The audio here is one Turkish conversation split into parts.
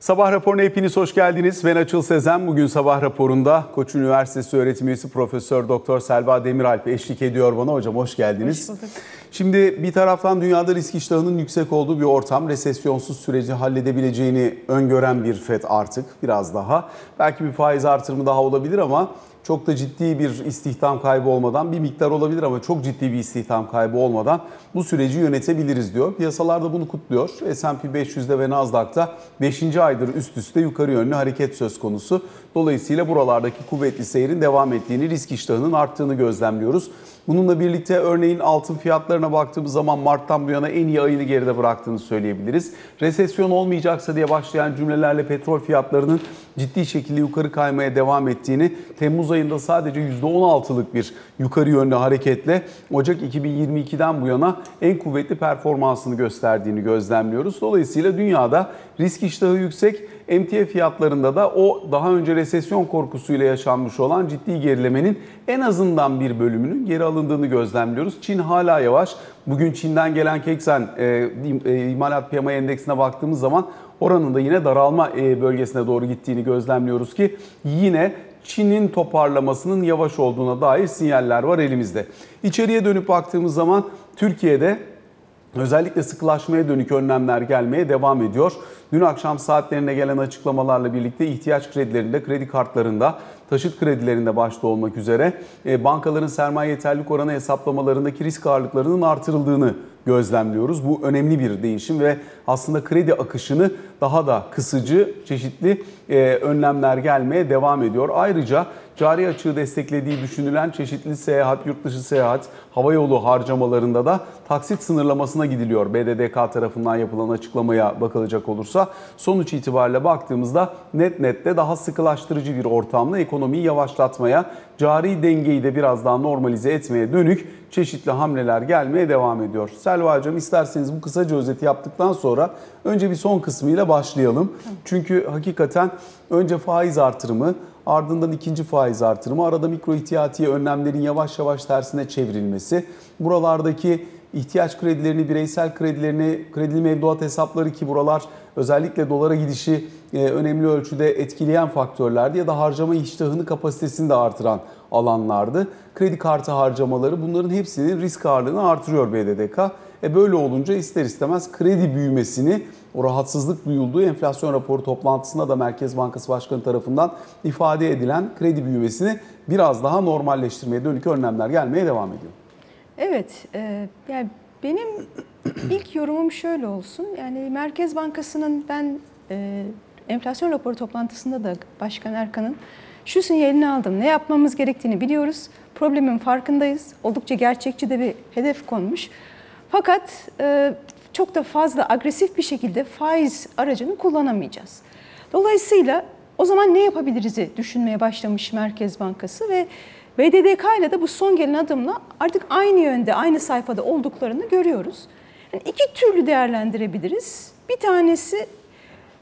Sabah raporuna hepiniz hoş geldiniz. Ben Açıl Sezen. Bugün sabah raporunda Koç Üniversitesi öğretim üyesi Profesör Doktor Selva Demiralp eşlik ediyor bana. Hocam hoş geldiniz. Hoş Şimdi bir taraftan dünyada risk iştahının yüksek olduğu bir ortam, resesyonsuz süreci halledebileceğini öngören bir FED artık biraz daha. Belki bir faiz artırımı daha olabilir ama çok da ciddi bir istihdam kaybı olmadan bir miktar olabilir ama çok ciddi bir istihdam kaybı olmadan bu süreci yönetebiliriz diyor. Piyasalar da bunu kutluyor. S&P 500'de ve Nasdaq'ta 5. aydır üst üste yukarı yönlü hareket söz konusu. Dolayısıyla buralardaki kuvvetli seyrin devam ettiğini, risk iştahının arttığını gözlemliyoruz. Bununla birlikte örneğin altın fiyatlarına baktığımız zaman Mart'tan bu yana en iyi ayını geride bıraktığını söyleyebiliriz. Resesyon olmayacaksa diye başlayan cümlelerle petrol fiyatlarının ciddi şekilde yukarı kaymaya devam ettiğini, Temmuz ayında sadece %16'lık bir yukarı yönlü hareketle Ocak 2022'den bu yana en kuvvetli performansını gösterdiğini gözlemliyoruz. Dolayısıyla dünyada risk iştahı yüksek, emtia fiyatlarında da o daha önce resesyon korkusuyla yaşanmış olan ciddi gerilemenin en azından bir bölümünün geri alındığını gözlemliyoruz. Çin hala yavaş. Bugün Çin'den gelen Keksen e, e, imalat piyama endeksine baktığımız zaman oranın da yine daralma e, bölgesine doğru gittiğini gözlemliyoruz ki yine Çin'in toparlamasının yavaş olduğuna dair sinyaller var elimizde. İçeriye dönüp baktığımız zaman Türkiye'de Özellikle sıkılaşmaya dönük önlemler gelmeye devam ediyor. Dün akşam saatlerine gelen açıklamalarla birlikte ihtiyaç kredilerinde, kredi kartlarında, taşıt kredilerinde başta olmak üzere e, bankaların sermaye yeterlilik oranı hesaplamalarındaki risk ağırlıklarının artırıldığını gözlemliyoruz. Bu önemli bir değişim ve aslında kredi akışını daha da kısıcı çeşitli e, önlemler gelmeye devam ediyor. Ayrıca cari açığı desteklediği düşünülen çeşitli seyahat, yurt dışı seyahat, hava yolu harcamalarında da taksit sınırlamasına gidiliyor. BDDK tarafından yapılan açıklamaya bakılacak olursa sonuç itibariyle baktığımızda net nette daha sıkılaştırıcı bir ortamla ekonomiyi yavaşlatmaya, cari dengeyi de biraz daha normalize etmeye dönük çeşitli hamleler gelmeye devam ediyor. Selva Hocam isterseniz bu kısaca özeti yaptıktan sonra önce bir son kısmıyla başlayalım. Çünkü hakikaten önce faiz artırımı, ardından ikinci faiz artırımı, arada mikro ihtiyatiye önlemlerin yavaş yavaş tersine çevrilmesi, buralardaki ihtiyaç kredilerini, bireysel kredilerini, kredili mevduat hesapları ki buralar özellikle dolara gidişi e, önemli ölçüde etkileyen faktörlerdi ya da harcama iştahını kapasitesini de artıran alanlardı. Kredi kartı harcamaları bunların hepsinin risk ağırlığını artırıyor BDDK. E böyle olunca ister istemez kredi büyümesini o rahatsızlık duyulduğu enflasyon raporu toplantısında da Merkez Bankası Başkanı tarafından ifade edilen kredi büyümesini biraz daha normalleştirmeye dönük önlemler gelmeye devam ediyor. Evet, e, yani benim ilk yorumum şöyle olsun. Yani Merkez Bankası'nın ben e, enflasyon raporu toplantısında da Başkan Erkan'ın şu sinyalini aldım. Ne yapmamız gerektiğini biliyoruz. Problemin farkındayız. Oldukça gerçekçi de bir hedef konmuş. Fakat e, çok da fazla agresif bir şekilde faiz aracını kullanamayacağız. Dolayısıyla o zaman ne yapabiliriz'i düşünmeye başlamış Merkez Bankası ve BDDK ile de bu son gelen adımla artık aynı yönde, aynı sayfada olduklarını görüyoruz. Yani iki türlü değerlendirebiliriz. Bir tanesi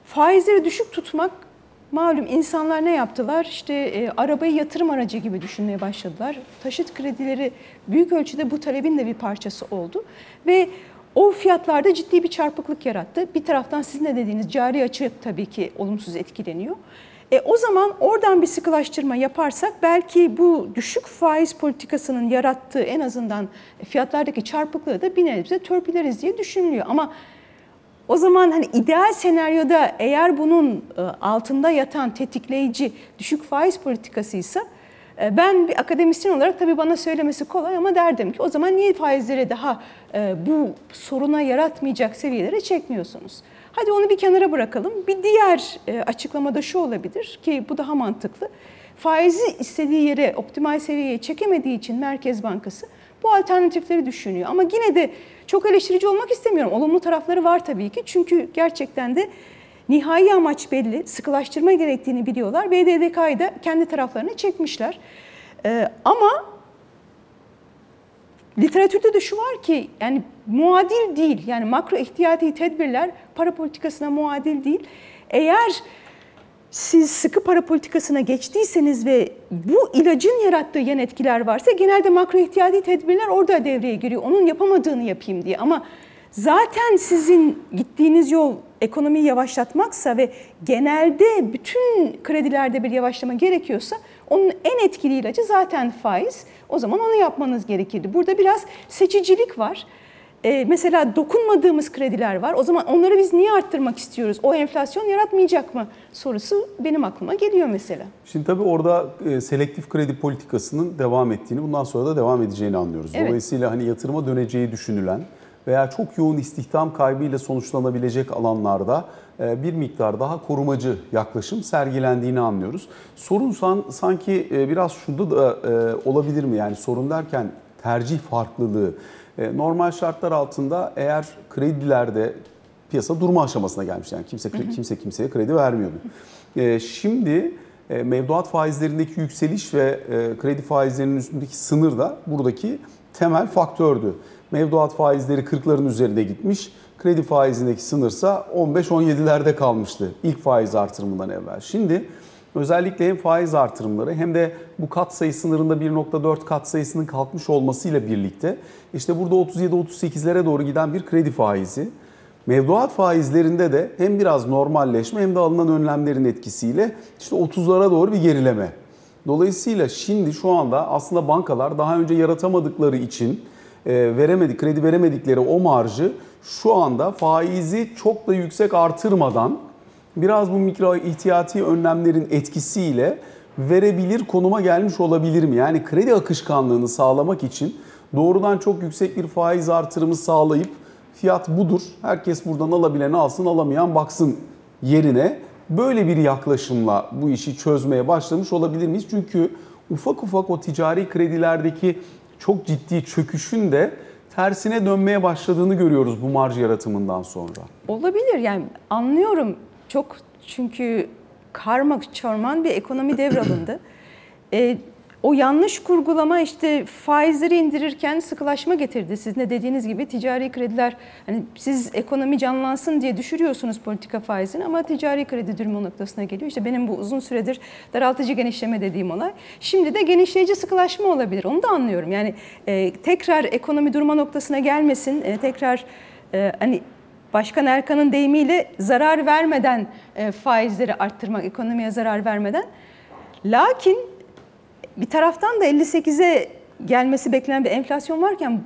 faizleri düşük tutmak. Malum insanlar ne yaptılar? İşte e, arabayı yatırım aracı gibi düşünmeye başladılar. Taşıt kredileri büyük ölçüde bu talebin de bir parçası oldu. Ve o fiyatlarda ciddi bir çarpıklık yarattı. Bir taraftan sizin de dediğiniz cari açı tabii ki olumsuz etkileniyor. E, o zaman oradan bir sıkılaştırma yaparsak belki bu düşük faiz politikasının yarattığı en azından fiyatlardaki çarpıklığı da bir nebze törpüleriz diye düşünülüyor. Ama o zaman hani ideal senaryoda eğer bunun e, altında yatan tetikleyici düşük faiz politikasıysa e, ben bir akademisyen olarak tabii bana söylemesi kolay ama derdim ki o zaman niye faizleri daha e, bu soruna yaratmayacak seviyelere çekmiyorsunuz? Hadi onu bir kenara bırakalım. Bir diğer açıklamada şu olabilir ki bu daha mantıklı. Faizi istediği yere, optimal seviyeye çekemediği için Merkez Bankası bu alternatifleri düşünüyor. Ama yine de çok eleştirici olmak istemiyorum. Olumlu tarafları var tabii ki. Çünkü gerçekten de nihai amaç belli. Sıkılaştırma gerektiğini biliyorlar. BDDK'yı da kendi taraflarına çekmişler. Ee, ama literatürde de şu var ki yani muadil değil. Yani makro ihtiyati tedbirler para politikasına muadil değil. Eğer siz sıkı para politikasına geçtiyseniz ve bu ilacın yarattığı yan etkiler varsa genelde makro ihtiyati tedbirler orada devreye giriyor. Onun yapamadığını yapayım diye ama zaten sizin gittiğiniz yol ekonomiyi yavaşlatmaksa ve genelde bütün kredilerde bir yavaşlama gerekiyorsa onun en etkili ilacı zaten faiz. O zaman onu yapmanız gerekirdi. Burada biraz seçicilik var. Ee, mesela dokunmadığımız krediler var. O zaman onları biz niye arttırmak istiyoruz? O enflasyon yaratmayacak mı sorusu benim aklıma geliyor mesela. Şimdi tabii orada e, selektif kredi politikasının devam ettiğini, bundan sonra da devam edeceğini anlıyoruz. Evet. Dolayısıyla hani yatırıma döneceği düşünülen veya çok yoğun istihdam kaybıyla sonuçlanabilecek alanlarda e, bir miktar daha korumacı yaklaşım sergilendiğini anlıyoruz. Sorun san, sanki e, biraz şurada da olabilir mi? Yani sorun derken tercih farklılığı. E, Normal şartlar altında eğer kredilerde piyasa durma aşamasına gelmiş. Yani kimse kimse kimseye kredi vermiyordu. E, Şimdi e, mevduat faizlerindeki yükseliş ve kredi faizlerinin üstündeki sınır da buradaki temel faktördü. Mevduat faizleri 40'ların üzerinde gitmiş. Kredi faizindeki sınırsa 15-17'lerde kalmıştı ilk faiz artırımından evvel. Şimdi özellikle hem faiz artırımları hem de bu kat sayı sınırında 1.4 kat sayısının kalkmış olmasıyla birlikte işte burada 37-38'lere doğru giden bir kredi faizi Mevduat faizlerinde de hem biraz normalleşme hem de alınan önlemlerin etkisiyle işte 30'lara doğru bir gerileme. Dolayısıyla şimdi şu anda aslında bankalar daha önce yaratamadıkları için e, veremedik, kredi veremedikleri o marjı şu anda faizi çok da yüksek artırmadan biraz bu mikro ihtiyati önlemlerin etkisiyle verebilir konuma gelmiş olabilir mi? Yani kredi akışkanlığını sağlamak için doğrudan çok yüksek bir faiz artırımı sağlayıp fiyat budur. Herkes buradan alabilen alsın, alamayan baksın yerine böyle bir yaklaşımla bu işi çözmeye başlamış olabilir miyiz? Çünkü ufak ufak o ticari kredilerdeki çok ciddi çöküşün de tersine dönmeye başladığını görüyoruz bu marj yaratımından sonra. Olabilir yani anlıyorum çok çünkü karma çorman bir ekonomi devralındı. e, o yanlış kurgulama işte faizleri indirirken sıkılaşma getirdi. Siz ne dediğiniz gibi ticari krediler hani siz ekonomi canlansın diye düşürüyorsunuz politika faizini ama ticari kredi durumu noktasına geliyor. İşte benim bu uzun süredir daraltıcı genişleme dediğim olay. Şimdi de genişleyici sıkılaşma olabilir. Onu da anlıyorum. Yani e, tekrar ekonomi durma noktasına gelmesin. e, tekrar e, hani Başkan Erkan'ın deyimiyle zarar vermeden e, faizleri arttırmak, ekonomiye zarar vermeden. Lakin bir taraftan da 58'e gelmesi beklenen bir enflasyon varken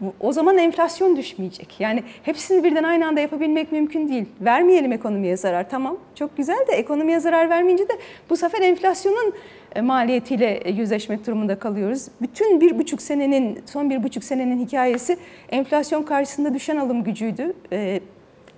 bu, o zaman enflasyon düşmeyecek. Yani hepsini birden aynı anda yapabilmek mümkün değil. Vermeyelim ekonomiye zarar tamam çok güzel de ekonomiye zarar vermeyince de bu sefer enflasyonun maliyetiyle e, yüzleşmek durumunda kalıyoruz. Bütün bir buçuk senenin, son bir buçuk senenin hikayesi enflasyon karşısında düşen alım gücüydü. E,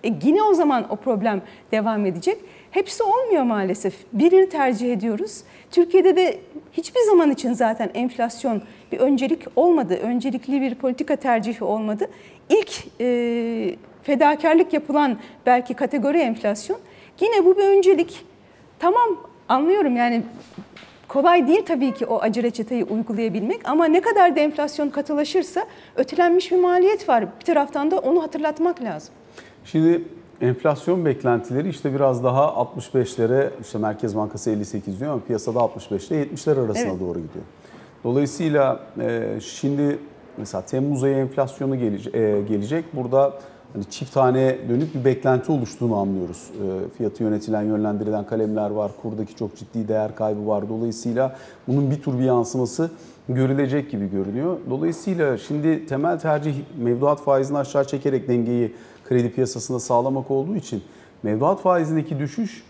e, yine o zaman o problem devam edecek. Hepsi olmuyor maalesef. Birini tercih ediyoruz. Türkiye'de de hiçbir zaman için zaten enflasyon bir öncelik olmadı. Öncelikli bir politika tercihi olmadı. İlk e, fedakarlık yapılan belki kategori enflasyon. Yine bu bir öncelik. Tamam anlıyorum yani kolay değil tabii ki o acı reçeteyi uygulayabilmek ama ne kadar da enflasyon katılaşırsa ötelenmiş bir maliyet var. Bir taraftan da onu hatırlatmak lazım. Şimdi enflasyon beklentileri işte biraz daha 65'lere işte Merkez Bankası 58 diyor ama piyasada 65 ile 70'ler arasına Evet. doğru gidiyor. Dolayısıyla e, şimdi mesela Temmuz ayı enflasyonu gelecek, gelecek. Burada hani çift tane dönük bir beklenti oluştuğunu anlıyoruz. E, fiyatı yönetilen, yönlendirilen kalemler var. Kurdaki çok ciddi değer kaybı var. Dolayısıyla bunun bir tur bir yansıması görülecek gibi görünüyor. Dolayısıyla şimdi temel tercih mevduat faizini aşağı çekerek dengeyi kredi piyasasında sağlamak olduğu için mevduat faizindeki düşüş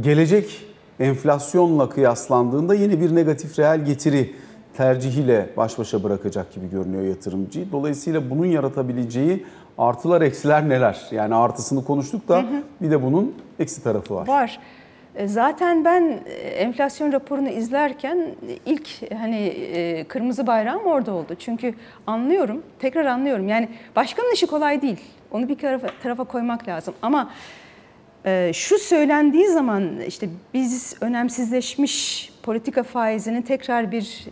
gelecek enflasyonla kıyaslandığında yine bir negatif reel getiri tercihiyle baş başa bırakacak gibi görünüyor yatırımcıyı. Dolayısıyla bunun yaratabileceği artılar eksiler neler? Yani artısını konuştuk da bir de bunun eksi tarafı var. Var. E, Zaten ben e, enflasyon raporunu izlerken ilk hani e, kırmızı bayrağım orada oldu. Çünkü anlıyorum, tekrar anlıyorum. Yani başkanın işi kolay değil. Onu bir tarafa, tarafa koymak lazım. Ama şu söylendiği zaman işte biz önemsizleşmiş politika faizini tekrar bir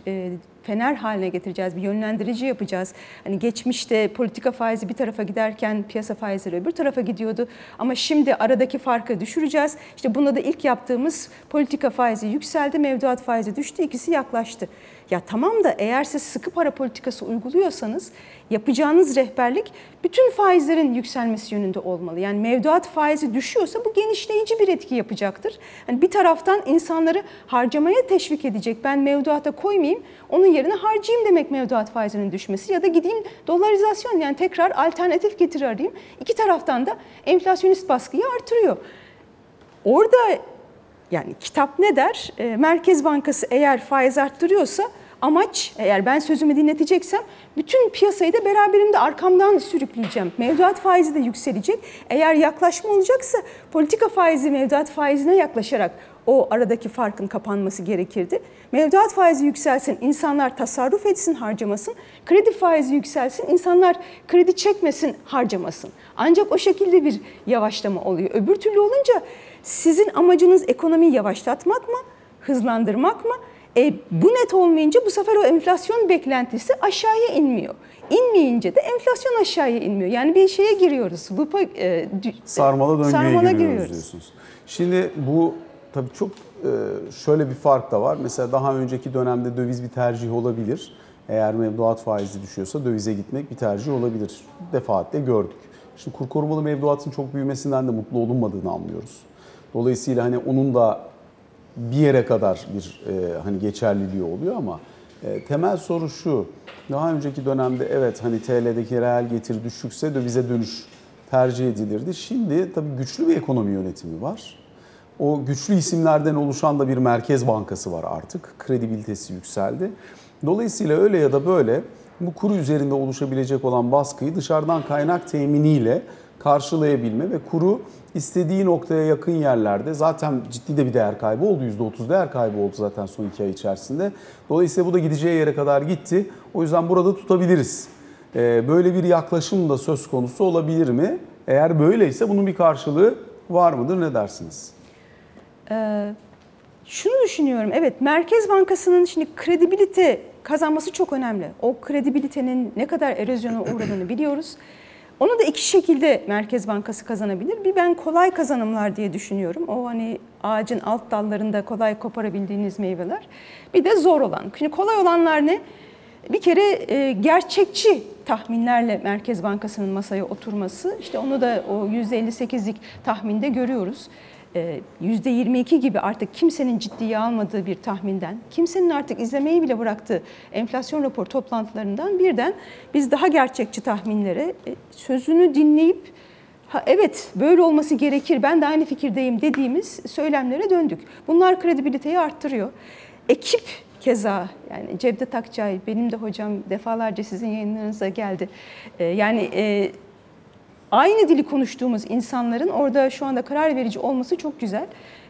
fener haline getireceğiz, bir yönlendirici yapacağız. Hani geçmişte politika faizi bir tarafa giderken piyasa faizleri öbür tarafa gidiyordu. Ama şimdi aradaki farkı düşüreceğiz. İşte bunda da ilk yaptığımız politika faizi yükseldi, mevduat faizi düştü, ikisi yaklaştı. Ya tamam da eğer siz sıkı para politikası uyguluyorsanız yapacağınız rehberlik bütün faizlerin yükselmesi yönünde olmalı. Yani mevduat faizi düşüyorsa bu genişleyici bir etki yapacaktır. Yani bir taraftan insanları harcamaya teşvik edecek. Ben mevduata koymayayım, onun yerine harcayayım demek mevduat faizinin düşmesi ya da gideyim dolarizasyon yani tekrar alternatif getiri arayayım. İki taraftan da enflasyonist baskıyı artırıyor. Orada yani kitap ne der? E, Merkez Bankası eğer faiz arttırıyorsa amaç eğer ben sözümü dinleteceksem bütün piyasayı da beraberimde arkamdan sürükleyeceğim. Mevduat faizi de yükselecek. Eğer yaklaşma olacaksa politika faizi mevduat faizine yaklaşarak o aradaki farkın kapanması gerekirdi. Mevduat faizi yükselsin, insanlar tasarruf etsin, harcamasın. Kredi faizi yükselsin, insanlar kredi çekmesin, harcamasın. Ancak o şekilde bir yavaşlama oluyor. Öbür türlü olunca sizin amacınız ekonomiyi yavaşlatmak mı, hızlandırmak mı? E, bu net olmayınca bu sefer o enflasyon beklentisi aşağıya inmiyor. İnmeyince de enflasyon aşağıya inmiyor. Yani bir şeye giriyoruz. Bu e, sarmala döngüye sarmala giriyoruz, giriyoruz diyorsunuz. Şimdi bu tabii çok e, şöyle bir fark da var. Mesela daha önceki dönemde döviz bir tercih olabilir. Eğer mevduat faizi düşüyorsa dövize gitmek bir tercih olabilir. Defaatle gördük. Şimdi kur korumalı mevduatın çok büyümesinden de mutlu olunmadığını anlıyoruz. Dolayısıyla hani onun da bir yere kadar bir e, hani geçerliliği oluyor ama e, temel soru şu. Daha önceki dönemde evet hani TL'deki reel getiri düşükse dövize dönüş tercih edilirdi. Şimdi tabii güçlü bir ekonomi yönetimi var. O güçlü isimlerden oluşan da bir merkez bankası var artık. Kredibilitesi yükseldi. Dolayısıyla öyle ya da böyle bu kuru üzerinde oluşabilecek olan baskıyı dışarıdan kaynak teminiyle karşılayabilme ve kuru istediği noktaya yakın yerlerde zaten ciddi de bir değer kaybı oldu. %30 değer kaybı oldu zaten son iki ay içerisinde. Dolayısıyla bu da gideceği yere kadar gitti. O yüzden burada tutabiliriz. Ee, Böyle bir yaklaşım da söz konusu olabilir mi? Eğer böyleyse bunun bir karşılığı var mıdır? Ne dersiniz? Ee, şunu düşünüyorum. Evet Merkez Bankası'nın şimdi kredibilite kazanması çok önemli. O kredibilitenin ne kadar erozyona uğradığını biliyoruz. Onu da iki şekilde Merkez Bankası kazanabilir. Bir ben kolay kazanımlar diye düşünüyorum. O hani ağacın alt dallarında kolay koparabildiğiniz meyveler. Bir de zor olan. Şimdi kolay olanlar ne? Bir kere e, gerçekçi tahminlerle Merkez Bankası'nın masaya oturması. İşte onu da o %58'lik tahminde görüyoruz. %22 gibi artık kimsenin ciddiye almadığı bir tahminden, kimsenin artık izlemeyi bile bıraktığı enflasyon rapor toplantılarından birden biz daha gerçekçi tahminlere e, sözünü dinleyip ha evet böyle olması gerekir ben de aynı fikirdeyim dediğimiz söylemlere döndük. Bunlar kredibiliteyi arttırıyor. Ekip keza yani Cevdet Akçay benim de hocam defalarca sizin yayınlarınıza geldi. Ee, yani e, aynı dili konuştuğumuz insanların orada şu anda karar verici olması çok güzel.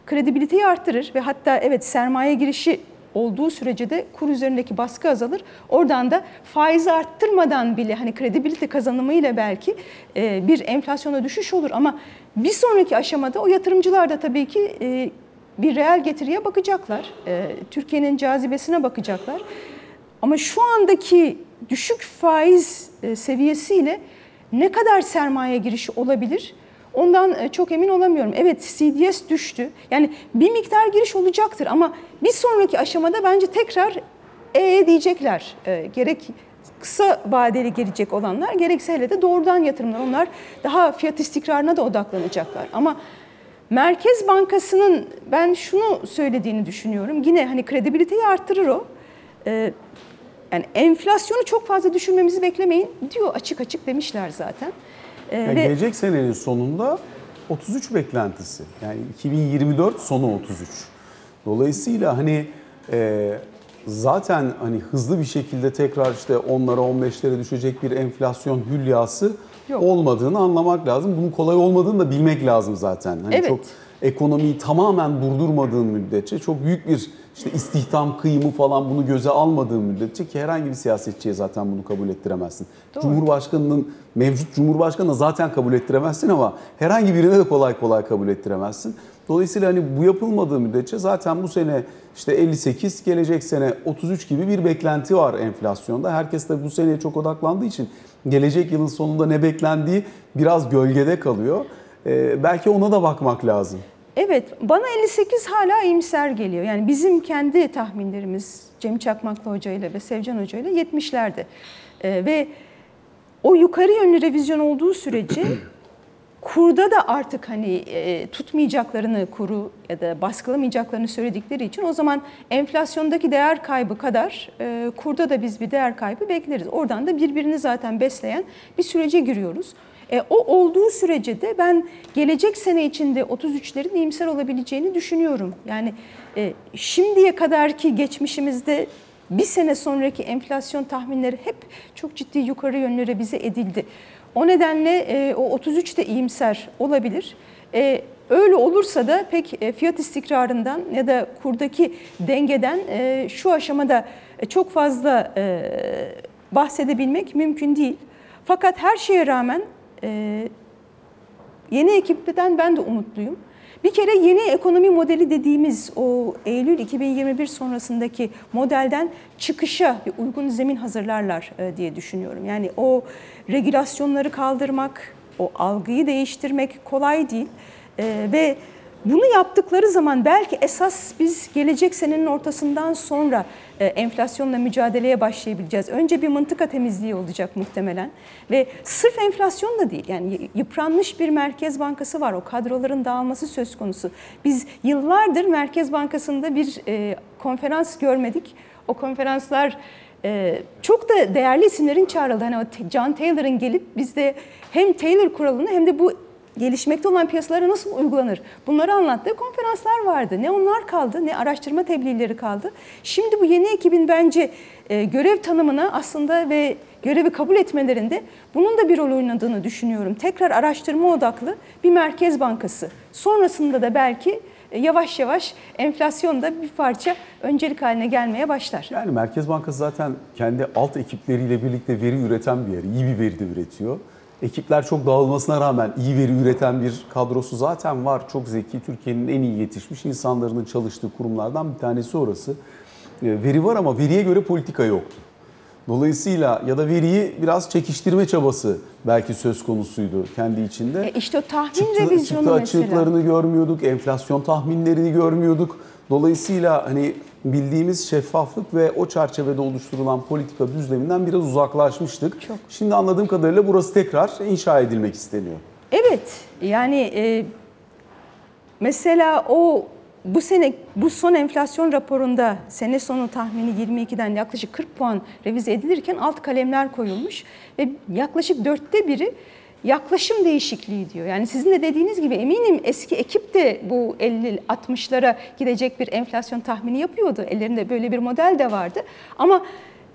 Kredibiliteyi arttırır ve hatta evet sermaye girişi olduğu sürece de kur üzerindeki baskı azalır. Oradan da faizi arttırmadan bile hani kredibilite kazanımıyla belki e, bir enflasyona düşüş olur ama bir sonraki aşamada o yatırımcılar da tabii ki e, bir reel getiriye bakacaklar. E, Türkiye'nin cazibesine bakacaklar. Ama şu andaki düşük faiz seviyesiyle ne kadar sermaye girişi olabilir? Ondan e, çok emin olamıyorum. Evet CDS düştü. Yani bir miktar giriş olacaktır ama bir sonraki aşamada bence tekrar e diyecekler. E, gerek kısa vadeli gelecek olanlar gerekse hele de doğrudan yatırımlar. Onlar daha fiyat istikrarına da odaklanacaklar. Ama Merkez Bankası'nın ben şunu söylediğini düşünüyorum. Yine hani kredibiliteyi arttırır o. E, yani enflasyonu çok fazla düşürmemizi beklemeyin diyor açık açık demişler zaten. Ee, yani ve gelecek senenin sonunda 33 beklentisi. Yani 2024 sonu 33. Dolayısıyla hani e, zaten hani hızlı bir şekilde tekrar işte 10'lara 15'lere düşecek bir enflasyon hülyası Yok. olmadığını anlamak lazım. Bunun kolay olmadığını da bilmek lazım zaten. Hani evet. çok ekonomiyi tamamen durdurmadığın müddetçe çok büyük bir işte istihdam kıyımı falan bunu göze almadığın müddetçe ki herhangi bir siyasetçiye zaten bunu kabul ettiremezsin. Doğru. Cumhurbaşkanının mevcut cumhurbaşkanına zaten kabul ettiremezsin ama herhangi birine de kolay kolay kabul ettiremezsin. Dolayısıyla hani bu yapılmadığı müddetçe zaten bu sene işte 58, gelecek sene 33 gibi bir beklenti var enflasyonda. Herkes de bu seneye çok odaklandığı için gelecek yılın sonunda ne beklendiği biraz gölgede kalıyor. Ee, belki ona da bakmak lazım. Evet, bana 58 hala iyimser geliyor. Yani bizim kendi tahminlerimiz Cem Çakmaklı Hoca ile ve Sevcan Hoca ile 70'lerde. Ee, ve o yukarı yönlü revizyon olduğu sürece kurda da artık hani e, tutmayacaklarını kuru ya da baskılamayacaklarını söyledikleri için o zaman enflasyondaki değer kaybı kadar e, kurda da biz bir değer kaybı bekleriz. Oradan da birbirini zaten besleyen bir sürece giriyoruz. E, o olduğu sürece de ben gelecek sene içinde 33'lerin iyimser olabileceğini düşünüyorum. Yani e, şimdiye kadarki geçmişimizde bir sene sonraki enflasyon tahminleri hep çok ciddi yukarı yönlü revize edildi. O nedenle e, o 33 de iyimser olabilir. E, öyle olursa da pek e, fiyat istikrarından ya da kurdaki dengeden e, şu aşamada çok fazla e, bahsedebilmek mümkün değil. Fakat her şeye rağmen e, yeni ekipten ben de umutluyum. Bir kere yeni ekonomi modeli dediğimiz o Eylül 2021 sonrasındaki modelden çıkışa bir uygun zemin hazırlarlar e, diye düşünüyorum. Yani o regülasyonları kaldırmak, o algıyı değiştirmek kolay değil. E, ve bunu yaptıkları zaman belki esas biz gelecek senenin ortasından sonra e, enflasyonla mücadeleye başlayabileceğiz. Önce bir mıntıka temizliği olacak muhtemelen ve sırf enflasyon da değil yani yıpranmış bir Merkez Bankası var. O kadroların dağılması söz konusu. Biz yıllardır Merkez Bankası'nda bir e, konferans görmedik. O konferanslar ee, çok da değerli isimlerin çağrıldı. Hani John Taylor'ın gelip bizde hem Taylor kuralını hem de bu gelişmekte olan piyasalara nasıl uygulanır? Bunları anlattığı konferanslar vardı. Ne onlar kaldı ne araştırma tebliğleri kaldı. Şimdi bu yeni ekibin bence e, görev tanımına aslında ve görevi kabul etmelerinde bunun da bir rol oynadığını düşünüyorum. Tekrar araştırma odaklı bir merkez bankası. Sonrasında da belki e, yavaş yavaş enflasyon da bir parça öncelik haline gelmeye başlar. Yani Merkez Bankası zaten kendi alt ekipleriyle birlikte veri üreten bir yer. İyi bir veri de üretiyor. Ekipler çok dağılmasına rağmen iyi veri üreten bir kadrosu zaten var. Çok zeki, Türkiye'nin en iyi yetişmiş insanların çalıştığı kurumlardan bir tanesi orası. E, Veri var ama veriye göre politika yoktu. Dolayısıyla ya da veriyi biraz çekiştirme çabası belki söz konusuydu kendi içinde. E işte o tahmin çıktı, revizyonu çıktı mesela. açıklarını görmüyorduk, enflasyon tahminlerini görmüyorduk. Dolayısıyla hani bildiğimiz şeffaflık ve o çerçevede oluşturulan politika düzleminden biraz uzaklaşmıştık. Çok. Şimdi anladığım kadarıyla burası tekrar inşa edilmek isteniyor. Evet yani e, mesela o bu sene bu son enflasyon raporunda sene sonu tahmini 22'den yaklaşık 40 puan revize edilirken alt kalemler koyulmuş ve yaklaşık dörtte biri yaklaşım değişikliği diyor. Yani sizin de dediğiniz gibi eminim eski ekip de bu 50-60'lara gidecek bir enflasyon tahmini yapıyordu. Ellerinde böyle bir model de vardı. Ama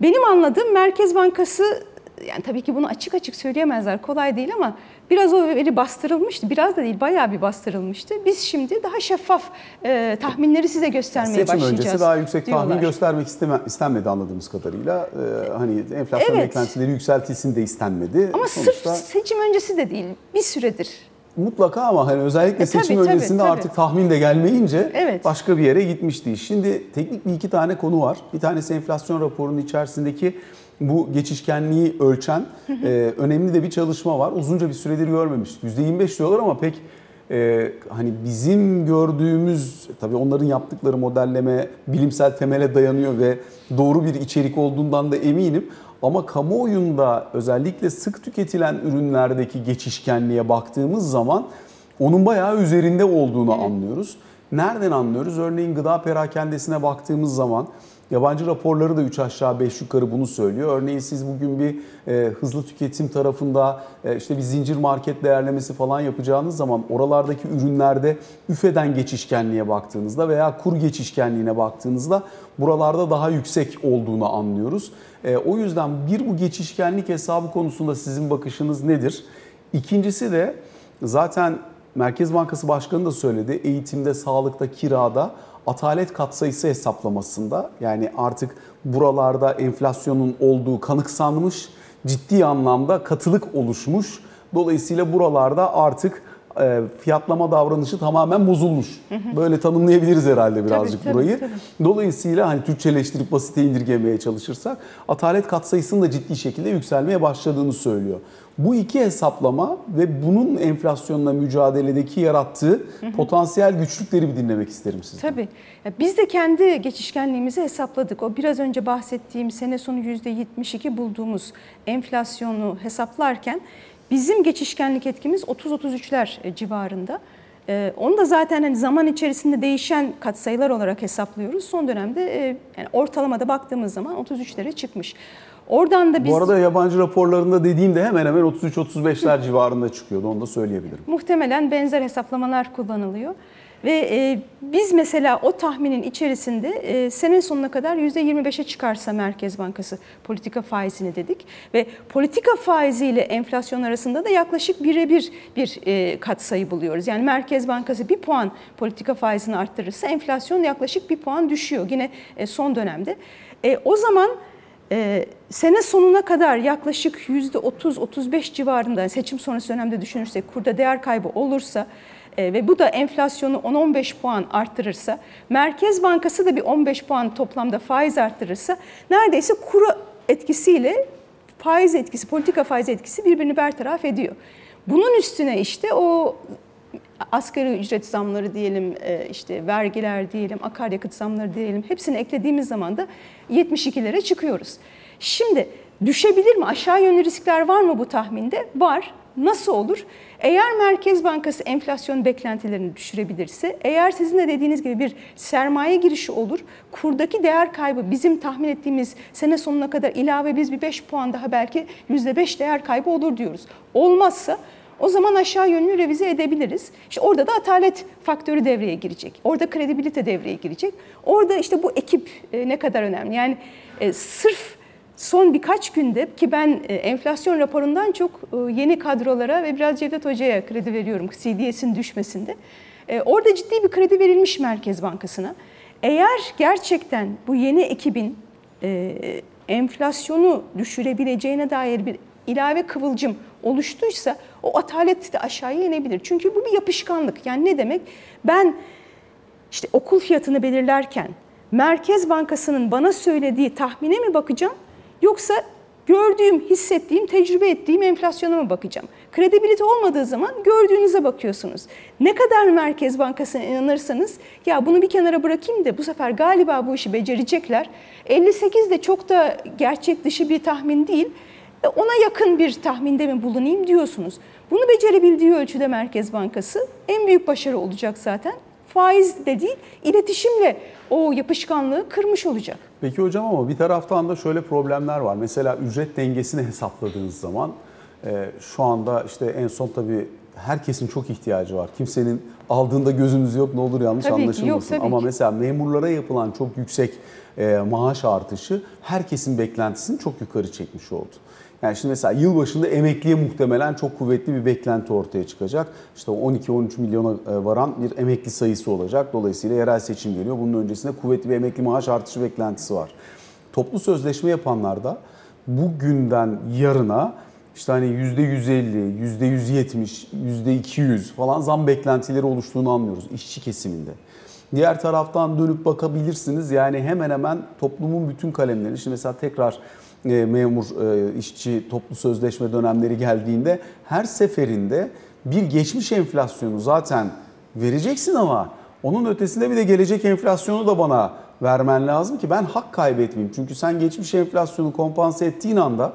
benim anladığım Merkez Bankası yani tabii ki bunu açık açık söyleyemezler kolay değil ama biraz o veri bastırılmıştı. Biraz da değil bayağı bir bastırılmıştı. Biz şimdi daha şeffaf e, tahminleri size göstermeye Seçim başlayacağız. öncesi daha yüksek tahmin diyorlar. göstermek isteme, istenmedi anladığımız kadarıyla. Ee, hani enflasyon Evet. beklentileri yükseltilsin de istenmedi. Ama Sonuçta sırf seçim öncesi de değil bir süredir. Mutlaka ama hani özellikle E, tabii, seçim tabii, öncesinde tabii. artık tahmin de gelmeyince Evet. başka bir yere gitmişti. Şimdi teknik bir iki tane konu var. Bir tanesi enflasyon raporunun içerisindeki bu geçişkenliği ölçen e, önemli de bir çalışma var. Uzunca bir süredir görmemiştik. %25 diyorlar ama pek e, hani bizim gördüğümüz tabii onların yaptıkları modelleme bilimsel temele dayanıyor ve doğru bir içerik olduğundan da eminim. Ama kamuoyunda özellikle sık tüketilen ürünlerdeki geçişkenliğe baktığımız zaman onun bayağı üzerinde olduğunu anlıyoruz. Nereden anlıyoruz? Örneğin gıda perakendesine baktığımız zaman yabancı raporları da 3 aşağı 5 yukarı bunu söylüyor. Örneğin siz bugün bir e, hızlı tüketim tarafında e, işte bir zincir market değerlemesi falan yapacağınız zaman oralardaki ürünlerde üfeden geçişkenliğe baktığınızda veya kur geçişkenliğine baktığınızda buralarda daha yüksek olduğunu anlıyoruz. E, o yüzden bir bu geçişkenlik hesabı konusunda sizin bakışınız nedir? İkincisi de zaten Merkez Bankası Başkanı da söyledi. Eğitimde, sağlıkta, kirada atalet katsayısı hesaplamasında yani artık buralarda enflasyonun olduğu kanıksanmış, ciddi anlamda katılık oluşmuş. Dolayısıyla buralarda artık e, fiyatlama davranışı tamamen bozulmuş. Böyle tanımlayabiliriz herhalde birazcık tabii, burayı. tabii. Dolayısıyla hani Türkçeleştirip basite indirgemeye çalışırsak atalet katsayısının da ciddi şekilde yükselmeye başladığını söylüyor. Bu iki hesaplama ve bunun enflasyonla mücadeledeki yarattığı potansiyel güçlükleri bir dinlemek isterim sizden. Tabii. Ya biz de kendi geçişkenliğimizi hesapladık. O biraz önce bahsettiğim sene sonu %72 bulduğumuz enflasyonu hesaplarken bizim geçişkenlik etkimiz 30-33'ler civarında. Ee, onu da zaten hani zaman içerisinde değişen katsayılar olarak hesaplıyoruz. Son dönemde e, yani ortalamada baktığımız zaman 33'lere çıkmış. Oradan da biz Bu arada yabancı raporlarında dediğimde hemen hemen 33-35'ler civarında çıkıyordu. Onu da söyleyebilirim. muhtemelen benzer hesaplamalar kullanılıyor. Ve e, biz mesela o tahminin içerisinde e, sene sonuna kadar %25'e çıkarsa Merkez Bankası politika faizini dedik. Ve politika faiziyle enflasyon arasında da yaklaşık birebir bir e, katsayı buluyoruz. Yani Merkez Bankası bir puan politika faizini arttırırsa enflasyon yaklaşık bir puan düşüyor yine e, son dönemde. E, o zaman ee, sene sonuna kadar yaklaşık %30-35 civarında seçim sonrası dönemde düşünürsek kurda değer kaybı olursa e, ve bu da enflasyonu 10-15 puan arttırırsa, Merkez Bankası da bir 15 puan toplamda faiz arttırırsa neredeyse kuru etkisiyle faiz etkisi, politika faiz etkisi birbirini bertaraf ediyor. Bunun üstüne işte o asgari ücret zamları diyelim, e, işte vergiler diyelim, akaryakıt zamları diyelim hepsini eklediğimiz zaman da 72'lere çıkıyoruz. Şimdi düşebilir mi? Aşağı yönlü riskler var mı bu tahminde? Var. Nasıl olur? Eğer Merkez Bankası enflasyon beklentilerini düşürebilirse, eğer sizin de dediğiniz gibi bir sermaye girişi olur, kurdaki değer kaybı bizim tahmin ettiğimiz sene sonuna kadar ilave biz bir 5 puan daha belki %5 değer kaybı olur diyoruz. Olmazsa o zaman aşağı yönlü revize edebiliriz. İşte orada da atalet faktörü devreye girecek. Orada kredibilite devreye girecek. Orada işte bu ekip e, ne kadar önemli. Yani e, sırf son birkaç günde ki ben e, enflasyon raporundan çok yeni kadrolara ve biraz Cevdet Hoca'ya kredi veriyorum CDS'in düşmesinde. Orada ciddi bir kredi verilmiş Merkez Bankası'na. Eğer gerçekten bu yeni ekibin enflasyonu düşürebileceğine dair bir ilave kıvılcım oluştuysa o atalet de aşağıya inebilir. Çünkü bu bir yapışkanlık. Yani ne demek? Ben işte okul fiyatını belirlerken Merkez Bankası'nın bana söylediği tahmine mi bakacağım yoksa gördüğüm, hissettiğim, tecrübe ettiğim enflasyona mı bakacağım? Kredibilite olmadığı zaman gördüğünüze bakıyorsunuz. Ne kadar Merkez Bankası'na inanırsanız ya bunu bir kenara bırakayım da bu sefer galiba bu işi becerecekler. 58 de çok da gerçek dışı bir tahmin değil. E, ona yakın bir tahminde mi bulunayım diyorsunuz. Bunu becerebildiği ölçüde Merkez Bankası en büyük başarı olacak zaten. Faiz de değil, iletişimle o yapışkanlığı kırmış olacak. Peki hocam ama bir taraftan da şöyle problemler var. Mesela ücret dengesini hesapladığınız zaman e, şu anda işte en son tabii herkesin çok ihtiyacı var. Kimsenin aldığında gözümüz yok ne olur yanlış Tabii ki, yok, anlaşılmasın. tabii ama ki. mesela memurlara yapılan çok yüksek e, maaş artışı herkesin beklentisini çok yukarı çekmiş oldu. Yani şimdi mesela yılbaşında emekliye muhtemelen çok kuvvetli bir beklenti ortaya çıkacak. İşte 12-13 milyona e, varan bir emekli sayısı olacak. Dolayısıyla yerel seçim geliyor. Bunun öncesinde kuvvetli bir emekli maaş artışı beklentisi var. Toplu sözleşme yapanlar da bugünden yarına işte hani %150, %170, %200 falan zam beklentileri oluştuğunu anlıyoruz işçi kesiminde. Diğer taraftan dönüp bakabilirsiniz yani hemen hemen toplumun bütün kalemleri, şimdi mesela tekrar memur, e, işçi, toplu sözleşme dönemleri geldiğinde her seferinde bir geçmiş enflasyonu zaten vereceksin ama onun ötesinde bir de gelecek enflasyonu da bana vermen lazım ki ben hak kaybetmeyeyim. Çünkü sen geçmiş enflasyonu kompanse ettiğin anda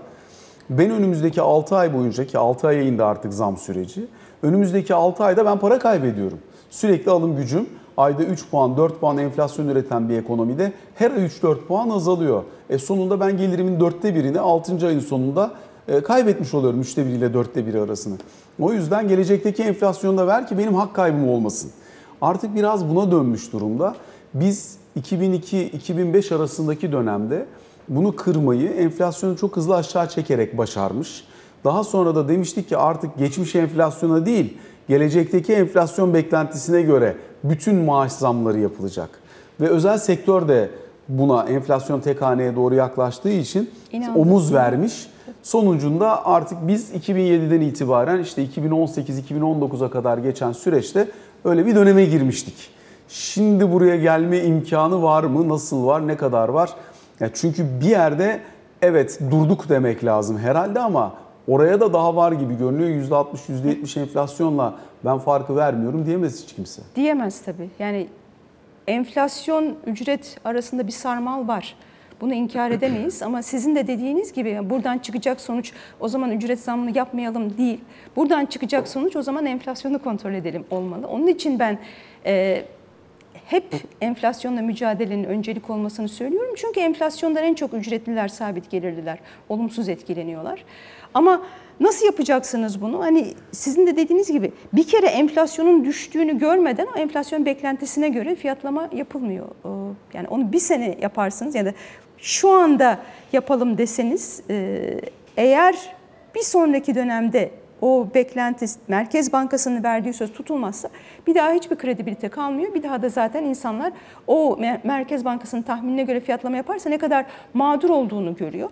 ben önümüzdeki 6 ay boyunca ki 6 aya indi artık zam süreci. Önümüzdeki 6 ayda ben para kaybediyorum. Sürekli alım gücüm ayda 3 puan 4 puan enflasyon üreten bir ekonomide her ay 3-4 puan azalıyor. E sonunda ben gelirimin dörtte birini 6. ayın sonunda e, kaybetmiş oluyorum üçte bir ile dörtte biri arasını. O yüzden gelecekteki enflasyonu da ver ki benim hak kaybım olmasın. Artık biraz buna dönmüş durumda. Biz 2002-2005 arasındaki dönemde bunu kırmayı enflasyonu çok hızlı aşağı çekerek başarmış. Daha sonra da demiştik ki artık geçmiş enflasyona değil, gelecekteki enflasyon beklentisine göre bütün maaş zamları yapılacak. Ve özel sektör de buna enflasyon tek haneye doğru yaklaştığı için İnandım. omuz vermiş Sonucunda artık biz 2007'den itibaren işte 2018-2019'a kadar geçen süreçte öyle bir döneme girmiştik. Şimdi buraya gelme imkanı var mı? Nasıl var? Ne kadar var? Ya çünkü bir yerde evet durduk demek lazım herhalde ama oraya da daha var gibi görünüyor. %60, %70 enflasyonla ben farkı vermiyorum diyemez hiç kimse. Diyemez tabii. Yani enflasyon ücret arasında bir sarmal var. Bunu inkar edemeyiz ama sizin de dediğiniz gibi buradan çıkacak sonuç o zaman ücret zammını yapmayalım değil. Buradan çıkacak sonuç o zaman enflasyonu kontrol edelim olmalı. Onun için ben e, hep enflasyonla mücadelenin öncelik olmasını söylüyorum. Çünkü enflasyondan en çok ücretliler, sabit gelirliler olumsuz etkileniyorlar. Ama nasıl yapacaksınız bunu? Hani sizin de dediğiniz gibi bir kere enflasyonun düştüğünü görmeden o enflasyon beklentisine göre fiyatlama yapılmıyor. Yani onu bir sene yaparsınız ya da şu anda yapalım deseniz eğer bir sonraki dönemde o beklenti Merkez Bankası'nın verdiği söz tutulmazsa bir daha hiçbir kredibilite kalmıyor. Bir daha da zaten insanlar o Merkez Bankası'nın tahminine göre fiyatlama yaparsa ne kadar mağdur olduğunu görüyor.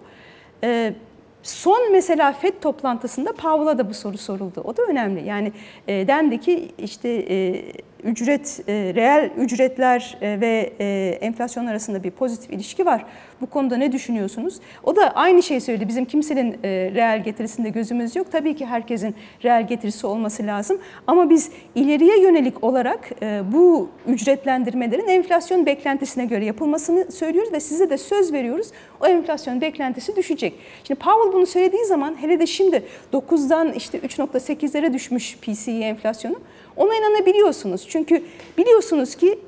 Ee, son mesela FED toplantısında Powell'a da bu soru soruldu. O da önemli. Yani e, dendi ki işte e, ücret, e, reel ücretler e, ve e, enflasyon arasında bir pozitif ilişki var. Bu konuda ne düşünüyorsunuz? O da aynı şeyi söyledi. Bizim kimsenin e, reel getirisinde gözümüz yok. Tabii ki herkesin reel getirisi olması lazım. Ama biz ileriye yönelik olarak e, bu ücretlendirmelerin enflasyon beklentisine göre yapılmasını söylüyoruz ve size de söz veriyoruz. O enflasyon beklentisi düşecek. Şimdi Powell bunu söylediği zaman hele de şimdi 9'dan işte 3.8'lere düşmüş PCE enflasyonu. Ona inanabiliyorsunuz. Çünkü biliyorsunuz ki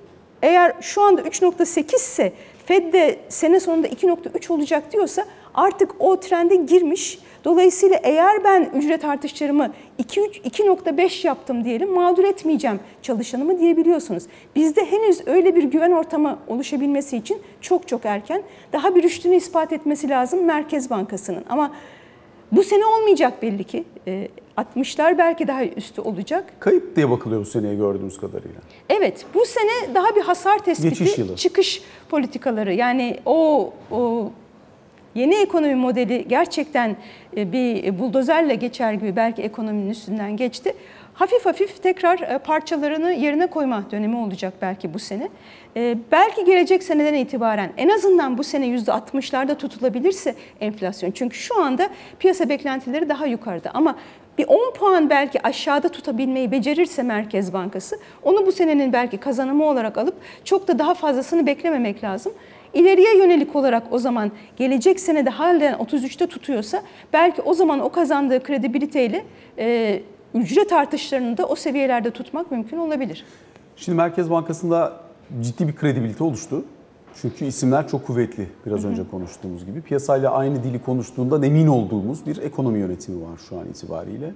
eğer şu anda 3.8 ise Fed de sene sonunda 2.3 olacak diyorsa artık o trende girmiş. Dolayısıyla eğer ben ücret artışlarımı 2.5 yaptım diyelim mağdur etmeyeceğim çalışanımı diyebiliyorsunuz. Bizde henüz öyle bir güven ortamı oluşabilmesi için çok çok erken. Daha bir rüştünü ispat etmesi lazım Merkez Bankası'nın. Ama bu sene olmayacak belli ki. 60'lar belki daha üstü olacak. Kayıp diye bakılıyor bu seneye gördüğümüz kadarıyla. Evet, bu sene daha bir hasar tespiti, çıkış politikaları. Yani o, o yeni ekonomi modeli gerçekten bir buldozerle geçer gibi belki ekonominin üstünden geçti. Hafif hafif tekrar parçalarını yerine koyma dönemi olacak belki bu sene. Belki gelecek seneden itibaren en azından bu sene %60'larda tutulabilirse enflasyon. Çünkü şu anda piyasa beklentileri daha yukarıda ama bir 10 puan belki aşağıda tutabilmeyi becerirse Merkez Bankası onu bu senenin belki kazanımı olarak alıp çok da daha fazlasını beklememek lazım. İleriye yönelik olarak o zaman gelecek senede halen 33'te tutuyorsa belki o zaman o kazandığı kredibiliteyle e, ücret artışlarını da o seviyelerde tutmak mümkün olabilir. Şimdi Merkez Bankası'nda ciddi bir kredibilite oluştu. Çünkü isimler çok kuvvetli biraz önce konuştuğumuz gibi. Piyasayla aynı dili konuştuğunda emin olduğumuz bir ekonomi yönetimi var şu an itibariyle.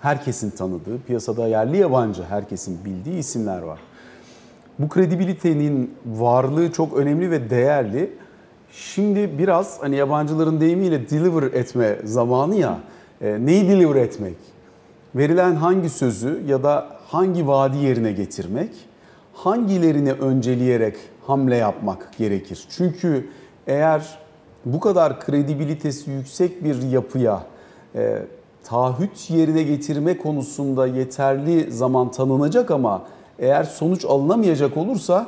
Herkesin tanıdığı, piyasada yerli yabancı herkesin bildiği isimler var. Bu kredibilitenin varlığı çok önemli ve değerli. Şimdi biraz hani yabancıların deyimiyle deliver etme zamanı ya. E, neyi deliver etmek? Verilen hangi sözü ya da hangi vaadi yerine getirmek? Hangilerini önceleyerek hamle yapmak gerekir. Çünkü eğer bu kadar kredibilitesi yüksek bir yapıya e, taahhüt yerine getirme konusunda yeterli zaman tanınacak ama eğer sonuç alınamayacak olursa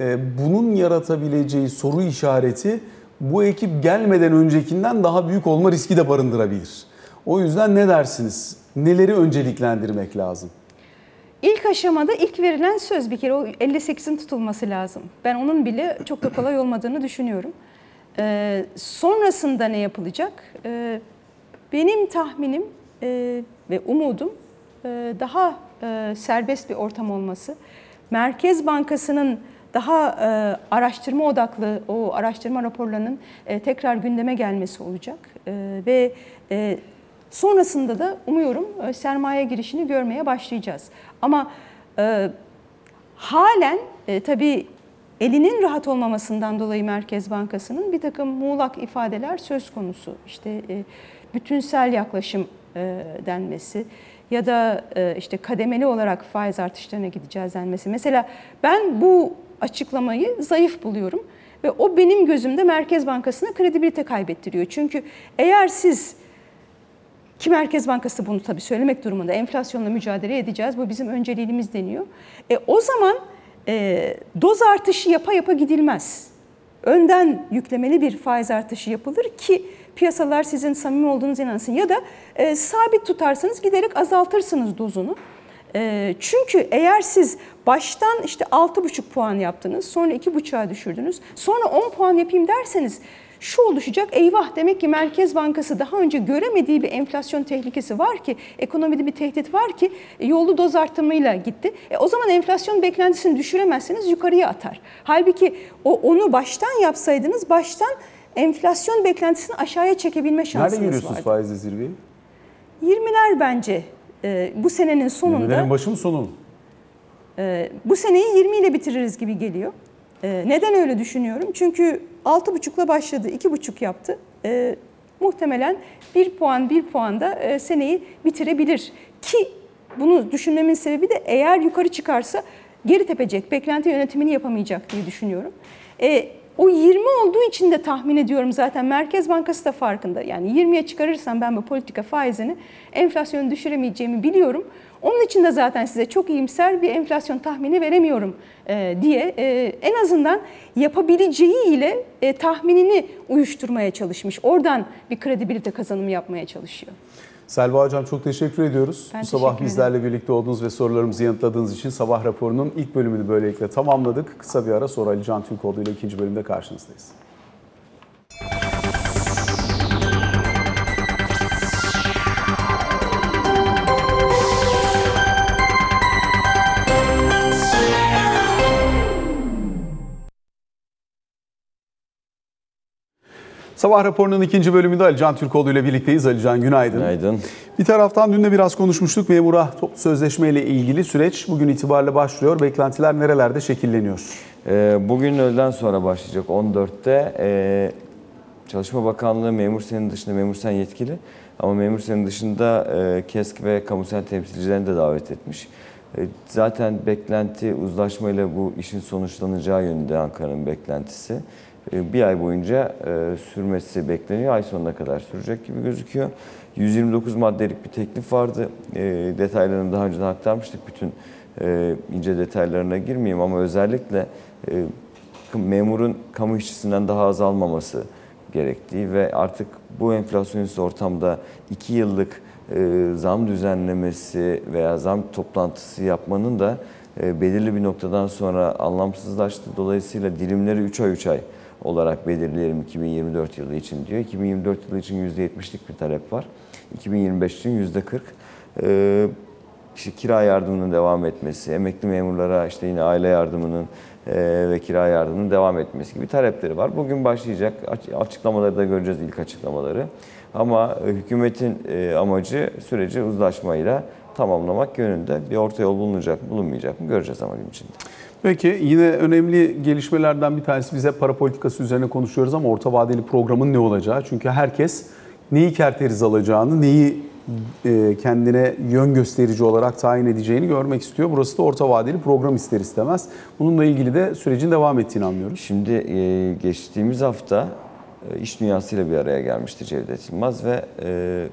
e, bunun yaratabileceği soru işareti bu ekip gelmeden öncekinden daha büyük olma riski de barındırabilir. O yüzden ne dersiniz? Neleri önceliklendirmek lazım? İlk aşamada ilk verilen söz bir kere o 58'in tutulması lazım. Ben onun bile çok da kolay olmadığını düşünüyorum. Ee, sonrasında ne yapılacak? Ee, benim tahminim e, ve umudum e, daha e, serbest bir ortam olması. Merkez Bankası'nın daha e, araştırma odaklı o araştırma raporlarının e, tekrar gündeme gelmesi olacak. E, ve e, Sonrasında da umuyorum e, sermaye girişini görmeye başlayacağız. Ama e, halen e, tabii elinin rahat olmamasından dolayı Merkez Bankası'nın bir takım muğlak ifadeler söz konusu. İşte e, bütünsel yaklaşım e, denmesi ya da e, işte kademeli olarak faiz artışlarına gideceğiz denmesi. Mesela ben bu açıklamayı zayıf buluyorum. Ve o benim gözümde Merkez Bankası'na kredibilite kaybettiriyor. Çünkü eğer siz ki Merkez Bankası bunu tabii söylemek durumunda enflasyonla mücadele edeceğiz. Bu bizim önceliğimiz deniyor. E, o zaman e, doz artışı yapa yapa gidilmez. Önden yüklemeli bir faiz artışı yapılır ki piyasalar sizin samimi olduğunuz inansın. Ya da e, sabit tutarsanız giderek azaltırsınız dozunu. E, çünkü eğer siz baştan işte 6,5 puan yaptınız, sonra 2,5'a düşürdünüz, sonra 10 puan yapayım derseniz şu oluşacak. Eyvah demek ki Merkez Bankası daha önce göremediği bir enflasyon tehlikesi var ki, ekonomide bir tehdit var ki e, yollu doz artımıyla gitti. E, o zaman enflasyon beklentisini düşüremezseniz yukarıya atar. Halbuki o onu baştan yapsaydınız baştan enflasyon beklentisini aşağıya çekebilme Nerede şansınız görüyorsunuz vardı. faizli zirveyi? 20'ler bence e, bu senenin sonunda Zirvelerin başı mı sonu mu? e, bu seneyi 20 ile bitiririz gibi geliyor. E, neden öyle düşünüyorum? Çünkü 6,5'la başladı, 2,5 yaptı. E, muhtemelen 1 puan 1 puan da e, seneyi bitirebilir. Ki bunu düşünmemin sebebi de eğer yukarı çıkarsa geri tepecek, beklenti yönetimini yapamayacak diye düşünüyorum. E, o 20 olduğu için de tahmin ediyorum zaten Merkez Bankası da farkında. Yani 20'ye çıkarırsam ben bu politika faizini enflasyonu düşüremeyeceğimi biliyorum. Onun için de zaten size çok iyimser bir enflasyon tahmini veremiyorum e, diye e, en azından yapabileceği ile e, tahminini uyuşturmaya çalışmış. Oradan bir kredibilite kazanımı yapmaya çalışıyor. Selva Hocam çok teşekkür ediyoruz. Ben Bu sabah teşekkür bizlerle birlikte olduğunuz ve sorularımızı yanıtladığınız için sabah raporunun ilk bölümünü böylelikle tamamladık. Kısa bir ara sonra Ali Can Türkoğlu ile ikinci bölümde karşınızdayız. Sabah raporunun ikinci bölümünde Ali Can Türkoğlu ile birlikteyiz. Ali Can günaydın. Günaydın. Bir taraftan dün de biraz konuşmuştuk. Memura toplu sözleşme ile ilgili süreç bugün itibariyle başlıyor. Beklentiler nerelerde şekilleniyor? Ee, bugün öğleden sonra başlayacak 14'te. Ee, Çalışma Bakanlığı memur senin dışında memur sen yetkili. Ama memur senin dışında e, KESK ve kamusal temsilcilerini de davet etmiş. E, zaten beklenti uzlaşmayla bu işin sonuçlanacağı yönünde Ankara'nın beklentisi. E, bir ay boyunca e, sürmesi bekleniyor. Ay sonuna kadar sürecek gibi gözüküyor. 129 maddelik bir teklif vardı. Detaylarını daha önceden aktarmıştık. Bütün ince detaylarına girmeyeyim ama özellikle memurun kamu işçisinden daha az almaması gerektiği ve artık bu enflasyonist ortamda 2 yıllık e, zam düzenlemesi veya zam toplantısı yapmanın da e, belirli bir noktadan sonra anlamsızlaştı. Dolayısıyla dilimleri 3 ay 3 ay olarak belirleyelim 2024 yılı için diyor. 2024 yılı için %70'lik bir talep var. 2025 için %40. E, işte kira yardımının devam etmesi, emekli memurlara işte yine aile yardımının e, ve kira yardımının devam etmesi gibi talepleri var. Bugün başlayacak Aç- açıklamaları da göreceğiz ilk açıklamaları. Ama e, hükümetin e, amacı süreci uzlaşmayla tamamlamak yönünde bir orta yol bulunacak mı bulunmayacak mı göreceğiz ama gün içinde. Peki yine önemli gelişmelerden bir tanesi bize para politikası üzerine konuşuyoruz ama orta vadeli programın ne olacağı? Çünkü herkes neyi kerteriz alacağını, neyi e, kendine yön gösterici olarak tayin edeceğini görmek istiyor. Burası da orta vadeli program ister istemez. Bununla ilgili de sürecin devam ettiğini anlıyoruz. Şimdi geçtiğimiz hafta iş dünyasıyla bir araya gelmişti Cevdet Yılmaz ve e,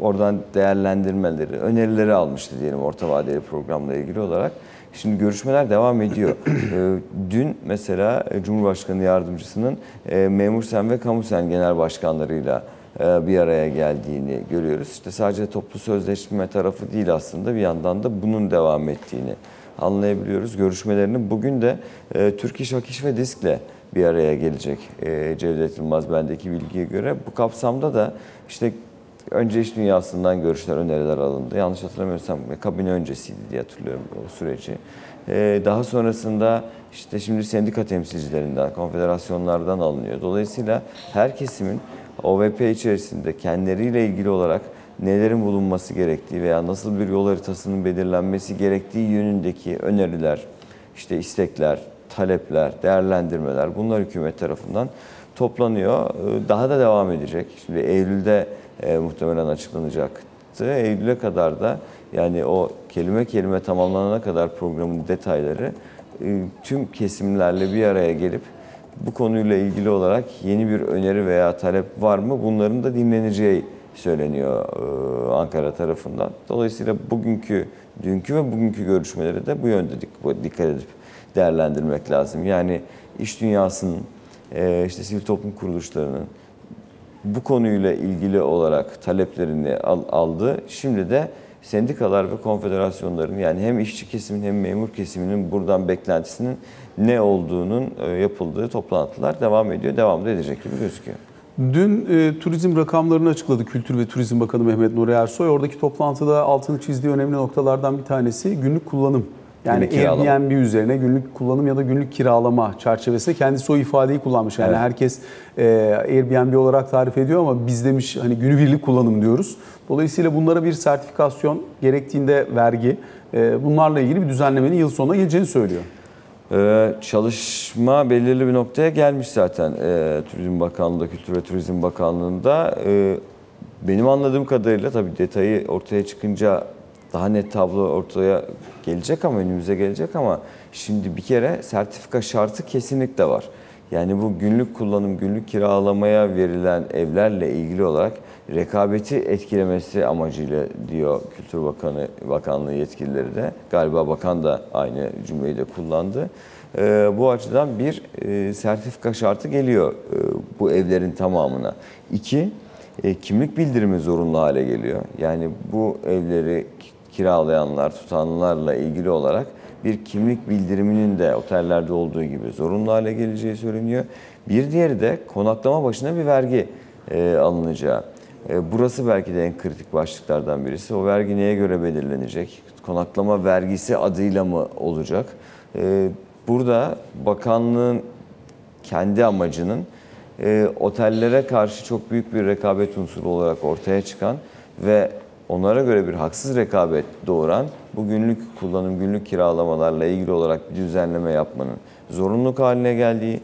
oradan değerlendirmeleri, önerileri almıştı diyelim orta vadeli programla ilgili olarak. Şimdi görüşmeler devam ediyor. E, Dün mesela e, Cumhurbaşkanı Yardımcısının e, Memur Sen ve Kamu Sen Genel Başkanlarıyla e, bir araya geldiğini görüyoruz. İşte sadece toplu sözleşme tarafı değil aslında bir yandan da bunun devam ettiğini anlayabiliyoruz. Görüşmelerinin bugün de e, Türk İş, Ak İş ve Disk'le bir araya gelecek e, Cevdet Yılmaz bendeki bilgiye göre. Bu kapsamda da işte önce iş dünyasından görüşler, öneriler alındı. Yanlış hatırlamıyorsam kabine öncesiydi diye hatırlıyorum o süreci. E, daha sonrasında işte şimdi sendika temsilcilerinden, konfederasyonlardan alınıyor. Dolayısıyla her kesimin OVP içerisinde kendileriyle ilgili olarak nelerin bulunması gerektiği veya nasıl bir yol haritasının belirlenmesi gerektiği yönündeki öneriler, işte istekler, talepler, değerlendirmeler bunlar hükümet tarafından toplanıyor. Ee, Daha da devam edecek. Şimdi Eylül'de e, muhtemelen açıklanacaktı. Eylül'e kadar da yani o kelime kelime tamamlanana kadar programın detayları e, tüm kesimlerle bir araya gelip bu konuyla ilgili olarak yeni bir öneri veya talep var mı? Bunların da dinleneceği söyleniyor e, Ankara tarafından. Dolayısıyla bugünkü, dünkü ve bugünkü görüşmeleri de bu yönde dik- dikkat edip değerlendirmek lazım. Yani iş dünyasının, e, işte sivil toplum kuruluşlarının bu konuyla ilgili olarak taleplerini al- aldı. Şimdi de sendikalar ve konfederasyonların yani hem işçi kesimin hem memur kesiminin buradan beklentisinin ne olduğunun e, yapıldığı toplantılar devam ediyor. Devam da edecek gibi gözüküyor. Dün e, turizm rakamlarını açıkladı Kültür ve Turizm Bakanı Mehmet Nuri Ersoy. Oradaki toplantıda altını çizdiği önemli noktalardan bir tanesi günlük kullanım. Yani Günlük kiralama. Airbnb üzerine günlük kullanım ya da günlük kiralama çerçevesinde kendisi o ifadeyi kullanmış. Yani Evet. herkes e, Airbnb olarak tarif ediyor ama biz demiş hani günübirlik kullanım diyoruz. Dolayısıyla bunlara bir sertifikasyon gerektiğinde vergi e, bunlarla ilgili bir düzenlemenin yıl sonuna geleceğini söylüyor. Ee, çalışma belirli bir noktaya gelmiş zaten ee, Turizm Bakanlığı'nda, Kültür ve Turizm Bakanlığı'nda. Ee, benim anladığım kadarıyla tabii detayı ortaya çıkınca daha net tablo ortaya gelecek ama önümüze gelecek ama şimdi bir kere sertifika şartı kesinlikle var. Yani bu günlük kullanım, günlük kiralamaya verilen evlerle ilgili olarak rekabeti etkilemesi amacıyla diyor Kültür Bakanı Bakanlığı yetkilileri de. Galiba bakan da aynı cümleyi de kullandı. Ee, bu açıdan bir e, sertifika şartı geliyor e, bu evlerin tamamına. İki, e, kimlik bildirimi zorunlu hale geliyor. Yani bu evleri kiralayanlar, tutanlarla ilgili olarak bir kimlik bildiriminin de otellerde olduğu gibi zorunlu hale geleceği söyleniyor. Bir diğeri de konaklama başına bir vergi e, alınacağı. E, burası belki de en kritik başlıklardan birisi. O vergi neye göre belirlenecek? Konaklama vergisi adıyla mı olacak? E, burada bakanlığın kendi amacının e, otellere karşı çok büyük bir rekabet unsuru olarak ortaya çıkan ve onlara göre bir haksız rekabet doğuran bu günlük kullanım, günlük kiralamalarla ilgili olarak bir düzenleme yapmanın zorunluluk haline geldiği,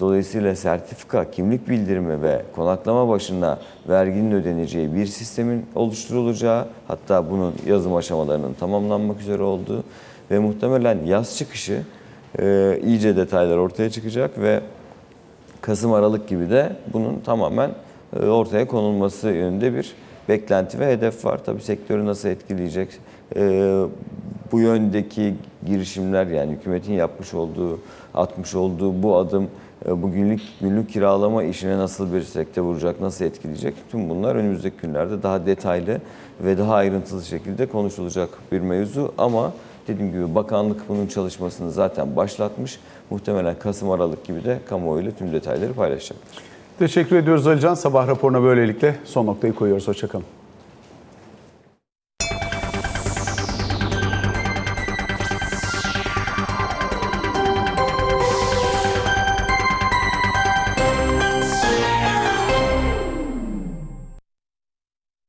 dolayısıyla sertifika, kimlik bildirimi ve konaklama başına verginin ödeneceği bir sistemin oluşturulacağı, hatta bunun yazım aşamalarının tamamlanmak üzere olduğu ve muhtemelen yaz çıkışı e, iyice detaylar ortaya çıkacak ve Kasım Aralık gibi de bunun tamamen e, ortaya konulması yönünde bir beklenti ve hedef var. Tabii sektörü nasıl etkileyecek? E, Bu yöndeki girişimler yani hükümetin yapmış olduğu, atmış olduğu bu adım e, bu günlük günlük kiralama işine nasıl bir sekte vuracak, nasıl etkileyecek? Tüm bunlar önümüzdeki günlerde daha detaylı ve daha ayrıntılı şekilde konuşulacak bir mevzu ama dediğim gibi bakanlık bunun çalışmasını zaten başlatmış. Muhtemelen Kasım Aralık gibi de kamuoyuyla tüm detayları paylaşacaktır. Teşekkür ediyoruz Alican. Sabah raporuna böylelikle son noktayı koyuyoruz. Hoşçakalın.